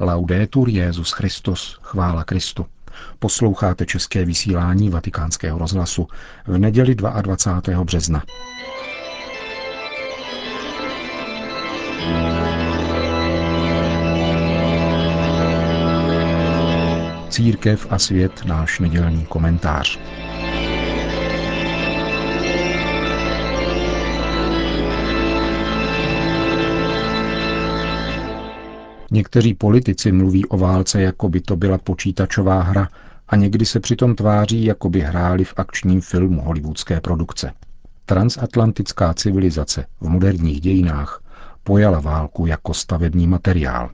Laudetur Jezus Christus, chvála Kristu. Posloucháte české vysílání Vatikánského rozhlasu v neděli 22. března. Církev a svět náš nedělní komentář. Někteří politici mluví o válce, jako by to byla počítačová hra a někdy se přitom tváří, jako by hráli v akčním filmu hollywoodské produkce. Transatlantická civilizace v moderních dějinách pojala válku jako stavební materiál.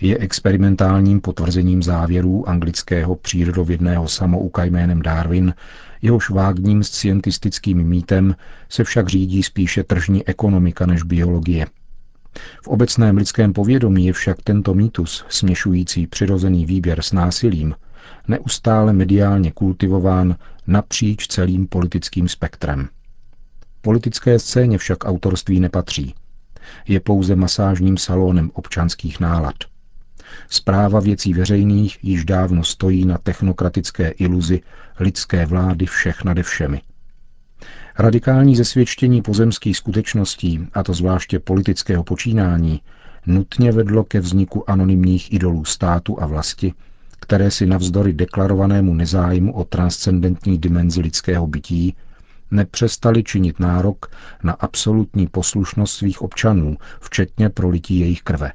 Je experimentálním potvrzením závěrů anglického přírodovědného samouka jménem Darwin, jehož vágním scientistickým mýtem se však řídí spíše tržní ekonomika než biologie – v obecném lidském povědomí je však tento mýtus, směšující přirozený výběr s násilím, neustále mediálně kultivován napříč celým politickým spektrem. Politické scéně však autorství nepatří. Je pouze masážním salónem občanských nálad. Zpráva věcí veřejných již dávno stojí na technokratické iluzi lidské vlády všech nade všemi – Radikální zesvědčení pozemských skutečností, a to zvláště politického počínání, nutně vedlo ke vzniku anonymních idolů státu a vlasti, které si navzdory deklarovanému nezájmu o transcendentní dimenzi lidského bytí nepřestali činit nárok na absolutní poslušnost svých občanů, včetně prolití jejich krve.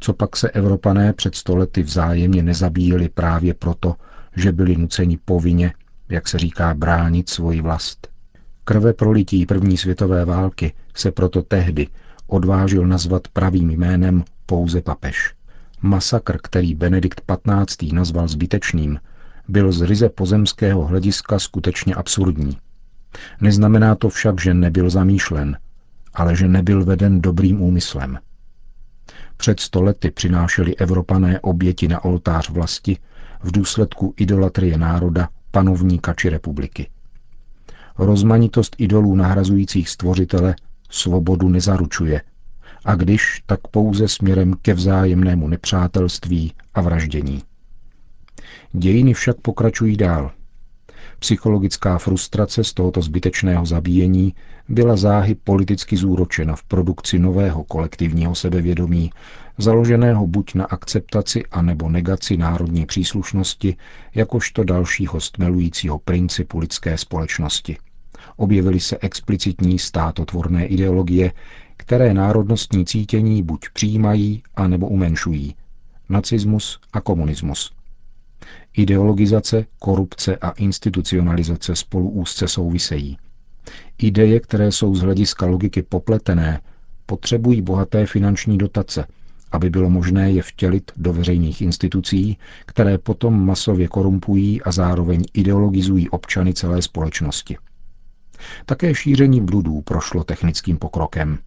Co pak se Evropané před stolety vzájemně nezabíjeli právě proto, že byli nuceni povinně jak se říká, bránit svoji vlast. Krve prolití první světové války se proto tehdy odvážil nazvat pravým jménem pouze papež. Masakr, který Benedikt XV. nazval zbytečným, byl z ryze pozemského hlediska skutečně absurdní. Neznamená to však, že nebyl zamýšlen, ale že nebyl veden dobrým úmyslem. Před stolety přinášeli Evropané oběti na oltář vlasti v důsledku idolatrie národa panovníka či republiky. Rozmanitost idolů nahrazujících stvořitele svobodu nezaručuje, a když, tak pouze směrem ke vzájemnému nepřátelství a vraždění. Dějiny však pokračují dál. Psychologická frustrace z tohoto zbytečného zabíjení byla záhy politicky zúročena v produkci nového kolektivního sebevědomí, založeného buď na akceptaci anebo negaci národní příslušnosti, jakožto dalšího stmelujícího principu lidské společnosti. Objevily se explicitní státotvorné ideologie, které národnostní cítění buď přijímají, anebo umenšují. Nacismus a komunismus. Ideologizace, korupce a institucionalizace spolu úzce souvisejí. Ideje, které jsou z hlediska logiky popletené, potřebují bohaté finanční dotace, aby bylo možné je vtělit do veřejných institucí, které potom masově korumpují a zároveň ideologizují občany celé společnosti. Také šíření bludů prošlo technickým pokrokem.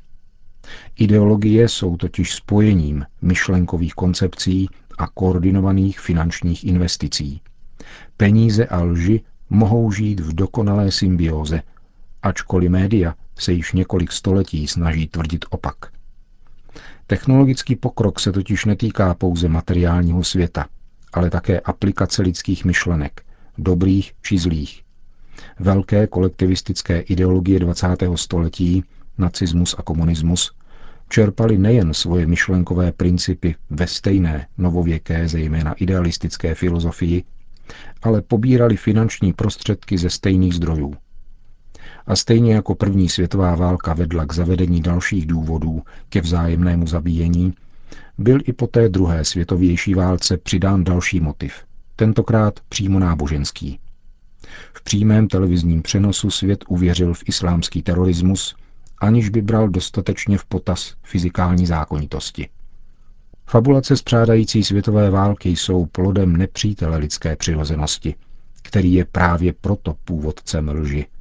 Ideologie jsou totiž spojením myšlenkových koncepcí a koordinovaných finančních investicí. Peníze a lži mohou žít v dokonalé symbióze, ačkoliv média se již několik století snaží tvrdit opak. Technologický pokrok se totiž netýká pouze materiálního světa, ale také aplikace lidských myšlenek, dobrých či zlých. Velké kolektivistické ideologie 20. století, nacismus a komunismus, čerpali nejen svoje myšlenkové principy ve stejné novověké, zejména idealistické filozofii, ale pobírali finanční prostředky ze stejných zdrojů – a stejně jako první světová válka vedla k zavedení dalších důvodů ke vzájemnému zabíjení, byl i po té druhé světovější válce přidán další motiv, tentokrát přímo náboženský. V přímém televizním přenosu svět uvěřil v islámský terorismus, aniž by bral dostatečně v potaz fyzikální zákonitosti. Fabulace spřádající světové války jsou plodem nepřítele lidské přirozenosti, který je právě proto původcem lži –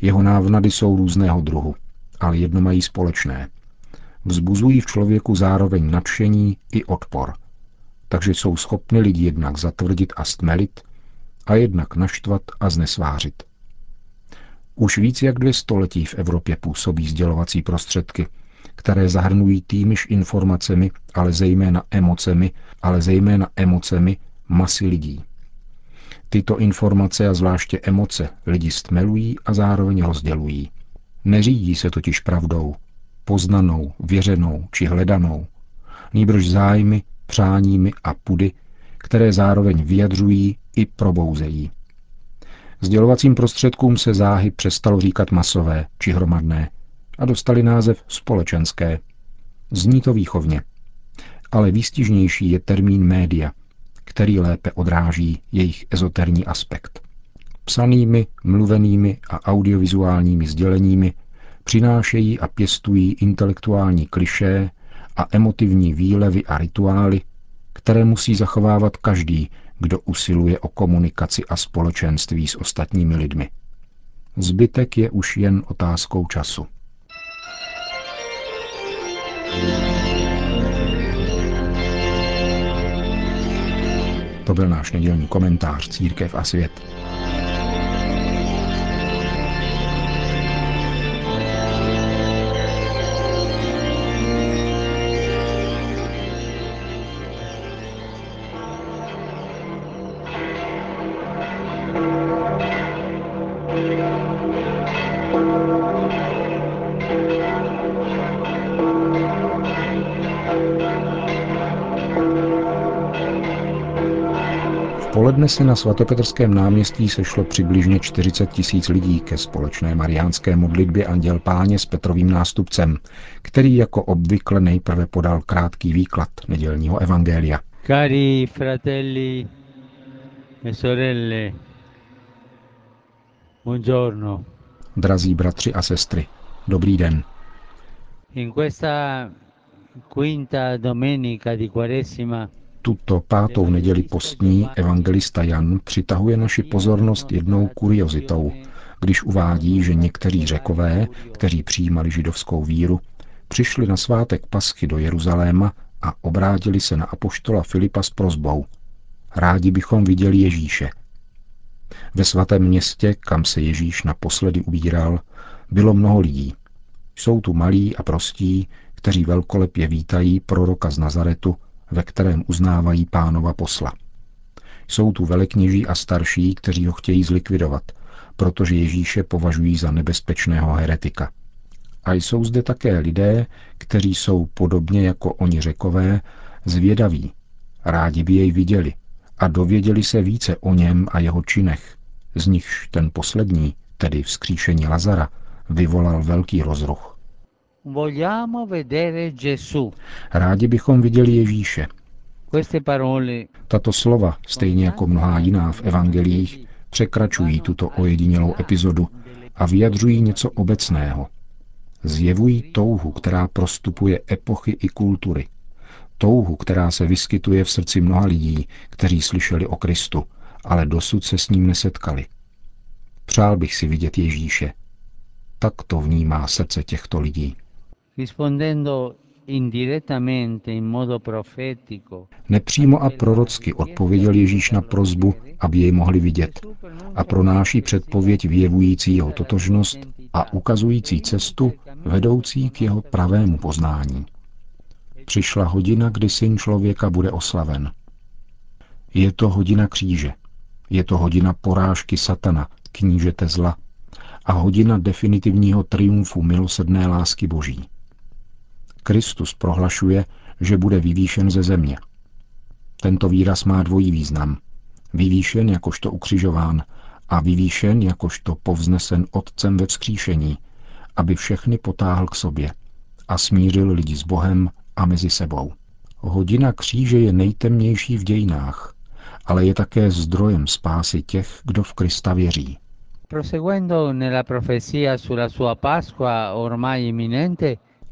jeho návnady jsou různého druhu, ale jedno mají společné. Vzbuzují v člověku zároveň nadšení i odpor. Takže jsou schopny lidi jednak zatvrdit a stmelit a jednak naštvat a znesvářit. Už víc jak dvě století v Evropě působí sdělovací prostředky, které zahrnují týmiž informacemi, ale zejména emocemi, ale zejména emocemi masy lidí. Tyto informace a zvláště emoce lidi stmelují a zároveň rozdělují. Neřídí se totiž pravdou, poznanou, věřenou či hledanou, nýbrž zájmy, přáními a pudy, které zároveň vyjadřují i probouzejí. Sdělovacím prostředkům se záhy přestalo říkat masové či hromadné a dostali název společenské. Zní to výchovně. Ale výstižnější je termín média, který lépe odráží jejich ezoterní aspekt. Psanými, mluvenými a audiovizuálními sděleními přinášejí a pěstují intelektuální klišé a emotivní výlevy a rituály, které musí zachovávat každý, kdo usiluje o komunikaci a společenství s ostatními lidmi. Zbytek je už jen otázkou času. To byl náš nedělní komentář Církev a svět. Poledne se na svatopetrském náměstí sešlo přibližně 40 tisíc lidí ke společné mariánské modlitbě Anděl Páně s Petrovým nástupcem, který jako obvykle nejprve podal krátký výklad nedělního evangelia. Cari fratelli e sorelle, buongiorno. Drazí bratři a sestry, dobrý den. Tuto pátou neděli postní evangelista Jan přitahuje naši pozornost jednou kuriozitou, když uvádí, že někteří řekové, kteří přijímali židovskou víru, přišli na svátek Paschy do Jeruzaléma a obrátili se na apoštola Filipa s prozbou. Rádi bychom viděli Ježíše. Ve svatém městě, kam se Ježíš naposledy ubíral, bylo mnoho lidí. Jsou tu malí a prostí, kteří velkolepě vítají proroka z Nazaretu, ve kterém uznávají pánova posla. Jsou tu velekněží a starší, kteří ho chtějí zlikvidovat, protože Ježíše považují za nebezpečného heretika. A jsou zde také lidé, kteří jsou podobně jako oni řekové, zvědaví, rádi by jej viděli a dověděli se více o něm a jeho činech, z nichž ten poslední, tedy vzkříšení Lazara, vyvolal velký rozruch. Rádi bychom viděli Ježíše. Tato slova, stejně jako mnohá jiná v evangelích, překračují tuto ojedinělou epizodu a vyjadřují něco obecného. Zjevují touhu, která prostupuje epochy i kultury. Touhu, která se vyskytuje v srdci mnoha lidí, kteří slyšeli o Kristu, ale dosud se s ním nesetkali. Přál bych si vidět Ježíše. Tak to vnímá srdce těchto lidí. Nepřímo a prorocky odpověděl Ježíš na prozbu, aby jej mohli vidět, a pronáší předpověď vyjevující jeho totožnost a ukazující cestu vedoucí k jeho pravému poznání. Přišla hodina, kdy syn člověka bude oslaven. Je to hodina kříže. Je to hodina porážky satana, knížete zla, a hodina definitivního triumfu milosrdné lásky Boží. Kristus prohlašuje, že bude vyvýšen ze země. Tento výraz má dvojí význam. Vyvýšen jakožto ukřižován a vyvýšen jakožto povznesen Otcem ve vzkříšení, aby všechny potáhl k sobě a smířil lidi s Bohem a mezi sebou. Hodina kříže je nejtemnější v dějinách, ale je také zdrojem spásy těch, kdo v Krista věří.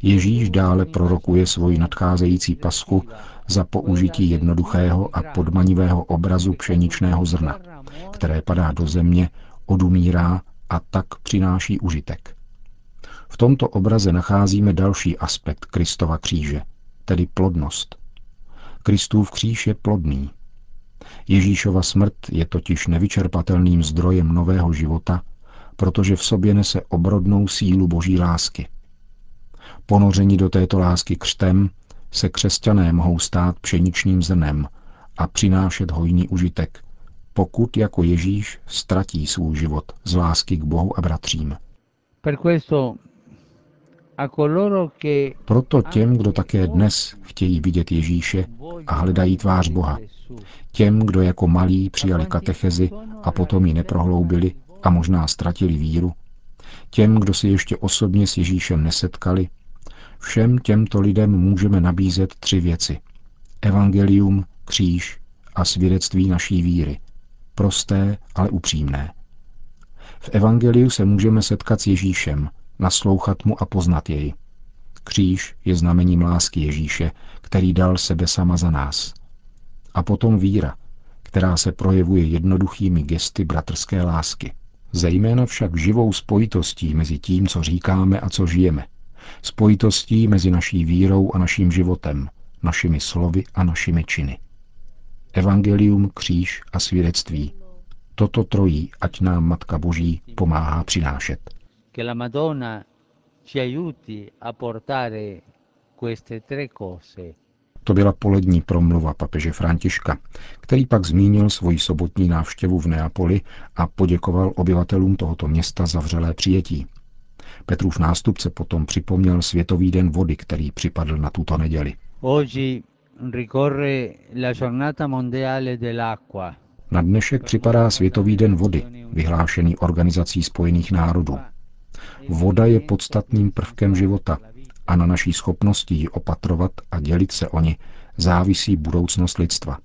Ježíš dále prorokuje svoji nadcházející pasku za použití jednoduchého a podmanivého obrazu pšeničného zrna, které padá do země, odumírá a tak přináší užitek. V tomto obraze nacházíme další aspekt Kristova kříže, tedy plodnost. Kristův kříž je plodný. Ježíšova smrt je totiž nevyčerpatelným zdrojem nového života, protože v sobě nese obrodnou sílu boží lásky – Ponoření do této lásky křtem se křesťané mohou stát pšeničným zrnem a přinášet hojný užitek, pokud jako Ježíš ztratí svůj život z lásky k Bohu a bratřím. Proto těm, kdo také dnes chtějí vidět Ježíše a hledají tvář Boha, těm, kdo jako malí přijali katechezi a potom ji neprohloubili a možná ztratili víru, těm, kdo si ještě osobně s Ježíšem nesetkali, všem těmto lidem můžeme nabízet tři věci. Evangelium, kříž a svědectví naší víry. Prosté, ale upřímné. V Evangeliu se můžeme setkat s Ježíšem, naslouchat mu a poznat jej. Kříž je znamením lásky Ježíše, který dal sebe sama za nás. A potom víra, která se projevuje jednoduchými gesty bratrské lásky. Zejména však živou spojitostí mezi tím, co říkáme a co žijeme. Spojitostí mezi naší vírou a naším životem, našimi slovy a našimi činy. Evangelium, kříž a svědectví. Toto trojí, ať nám Matka Boží pomáhá přinášet. Che la Madonna ci aiuti a portare queste tre cose to byla polední promluva papeže Františka, který pak zmínil svoji sobotní návštěvu v Neapoli a poděkoval obyvatelům tohoto města za vřelé přijetí. Petrův nástupce potom připomněl Světový den vody, který připadl na tuto neděli. Na dnešek připadá Světový den vody, vyhlášený Organizací spojených národů. Voda je podstatným prvkem života, a na naší schopnosti ji opatrovat a dělit se o ni závisí budoucnost lidstva.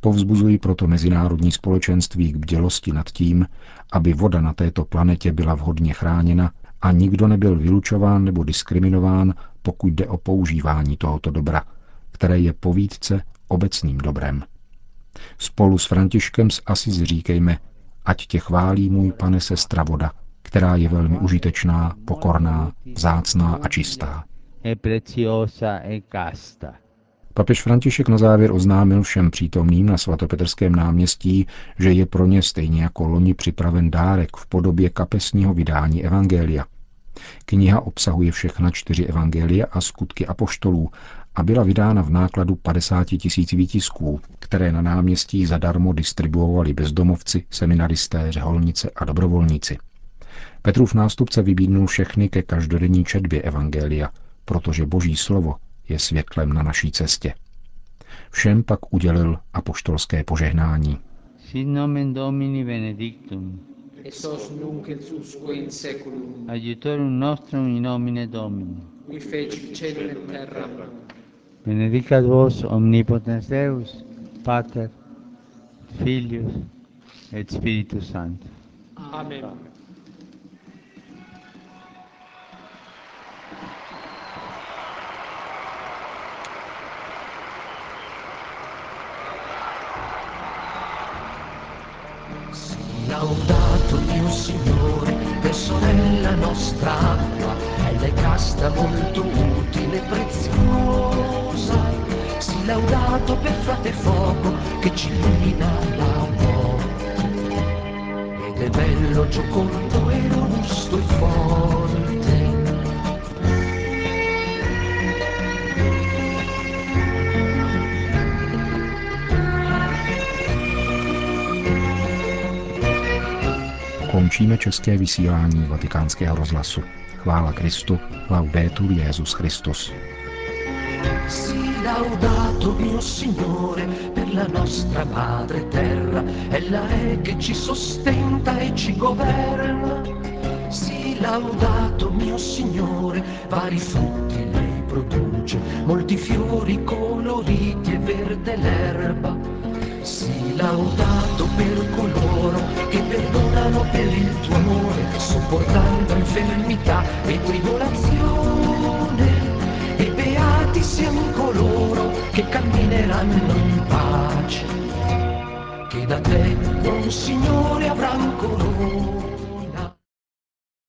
Povzbuzují proto mezinárodní společenství k bdělosti nad tím, aby voda na této planetě byla vhodně chráněna a nikdo nebyl vylučován nebo diskriminován, pokud jde o používání tohoto dobra, které je povídce obecným dobrem. Spolu s Františkem z Asiz říkejme, ať tě chválí můj pane sestra voda, která je velmi užitečná, pokorná, vzácná a čistá. E Papež František na závěr oznámil všem přítomným na svatopetrském náměstí, že je pro ně stejně jako loni připraven dárek v podobě kapesního vydání Evangelia. Kniha obsahuje všechna čtyři evangelia a skutky apoštolů a byla vydána v nákladu 50 tisíc výtisků, které na náměstí zadarmo distribuovali bezdomovci, seminaristé, řeholnice a dobrovolníci. Petrův nástupce vybídnul všechny ke každodenní četbě Evangelia, protože Boží slovo je světlem na naší cestě. Všem pak udělil apoštolské požehnání. Sit nomen Domini benedictum. Ex os nunc et usque in seculum. Adiutorum nostrum in nomine Domini. Qui feci cielo et terra. Benedicat vos omnipotens Deus, Pater, Filius et Spiritus Sanctus. Amen. Laudato Dio Signore, per sorella nostra acqua, ella è casta molto utile e preziosa. Si laudato per frate fuoco che ci illumina la notte. Ed è bello, giocondo e robusto e forte Končíme české vysílání vatikánského rozhlasu. Chvála Kristu, laudetur Jezus Christus. Si laudato mio Signore per la nostra madre terra, ella è che ci sostenta e ci governa. Si laudato mio Signore, vari frutti lei produce, molti fiori coloriti e verde l'erba. Si laudato per coloro amore, sopportando infermità e tribolazione. E beati siano coloro che cammineranno in pace, che da te, buon Signore, avranno coloro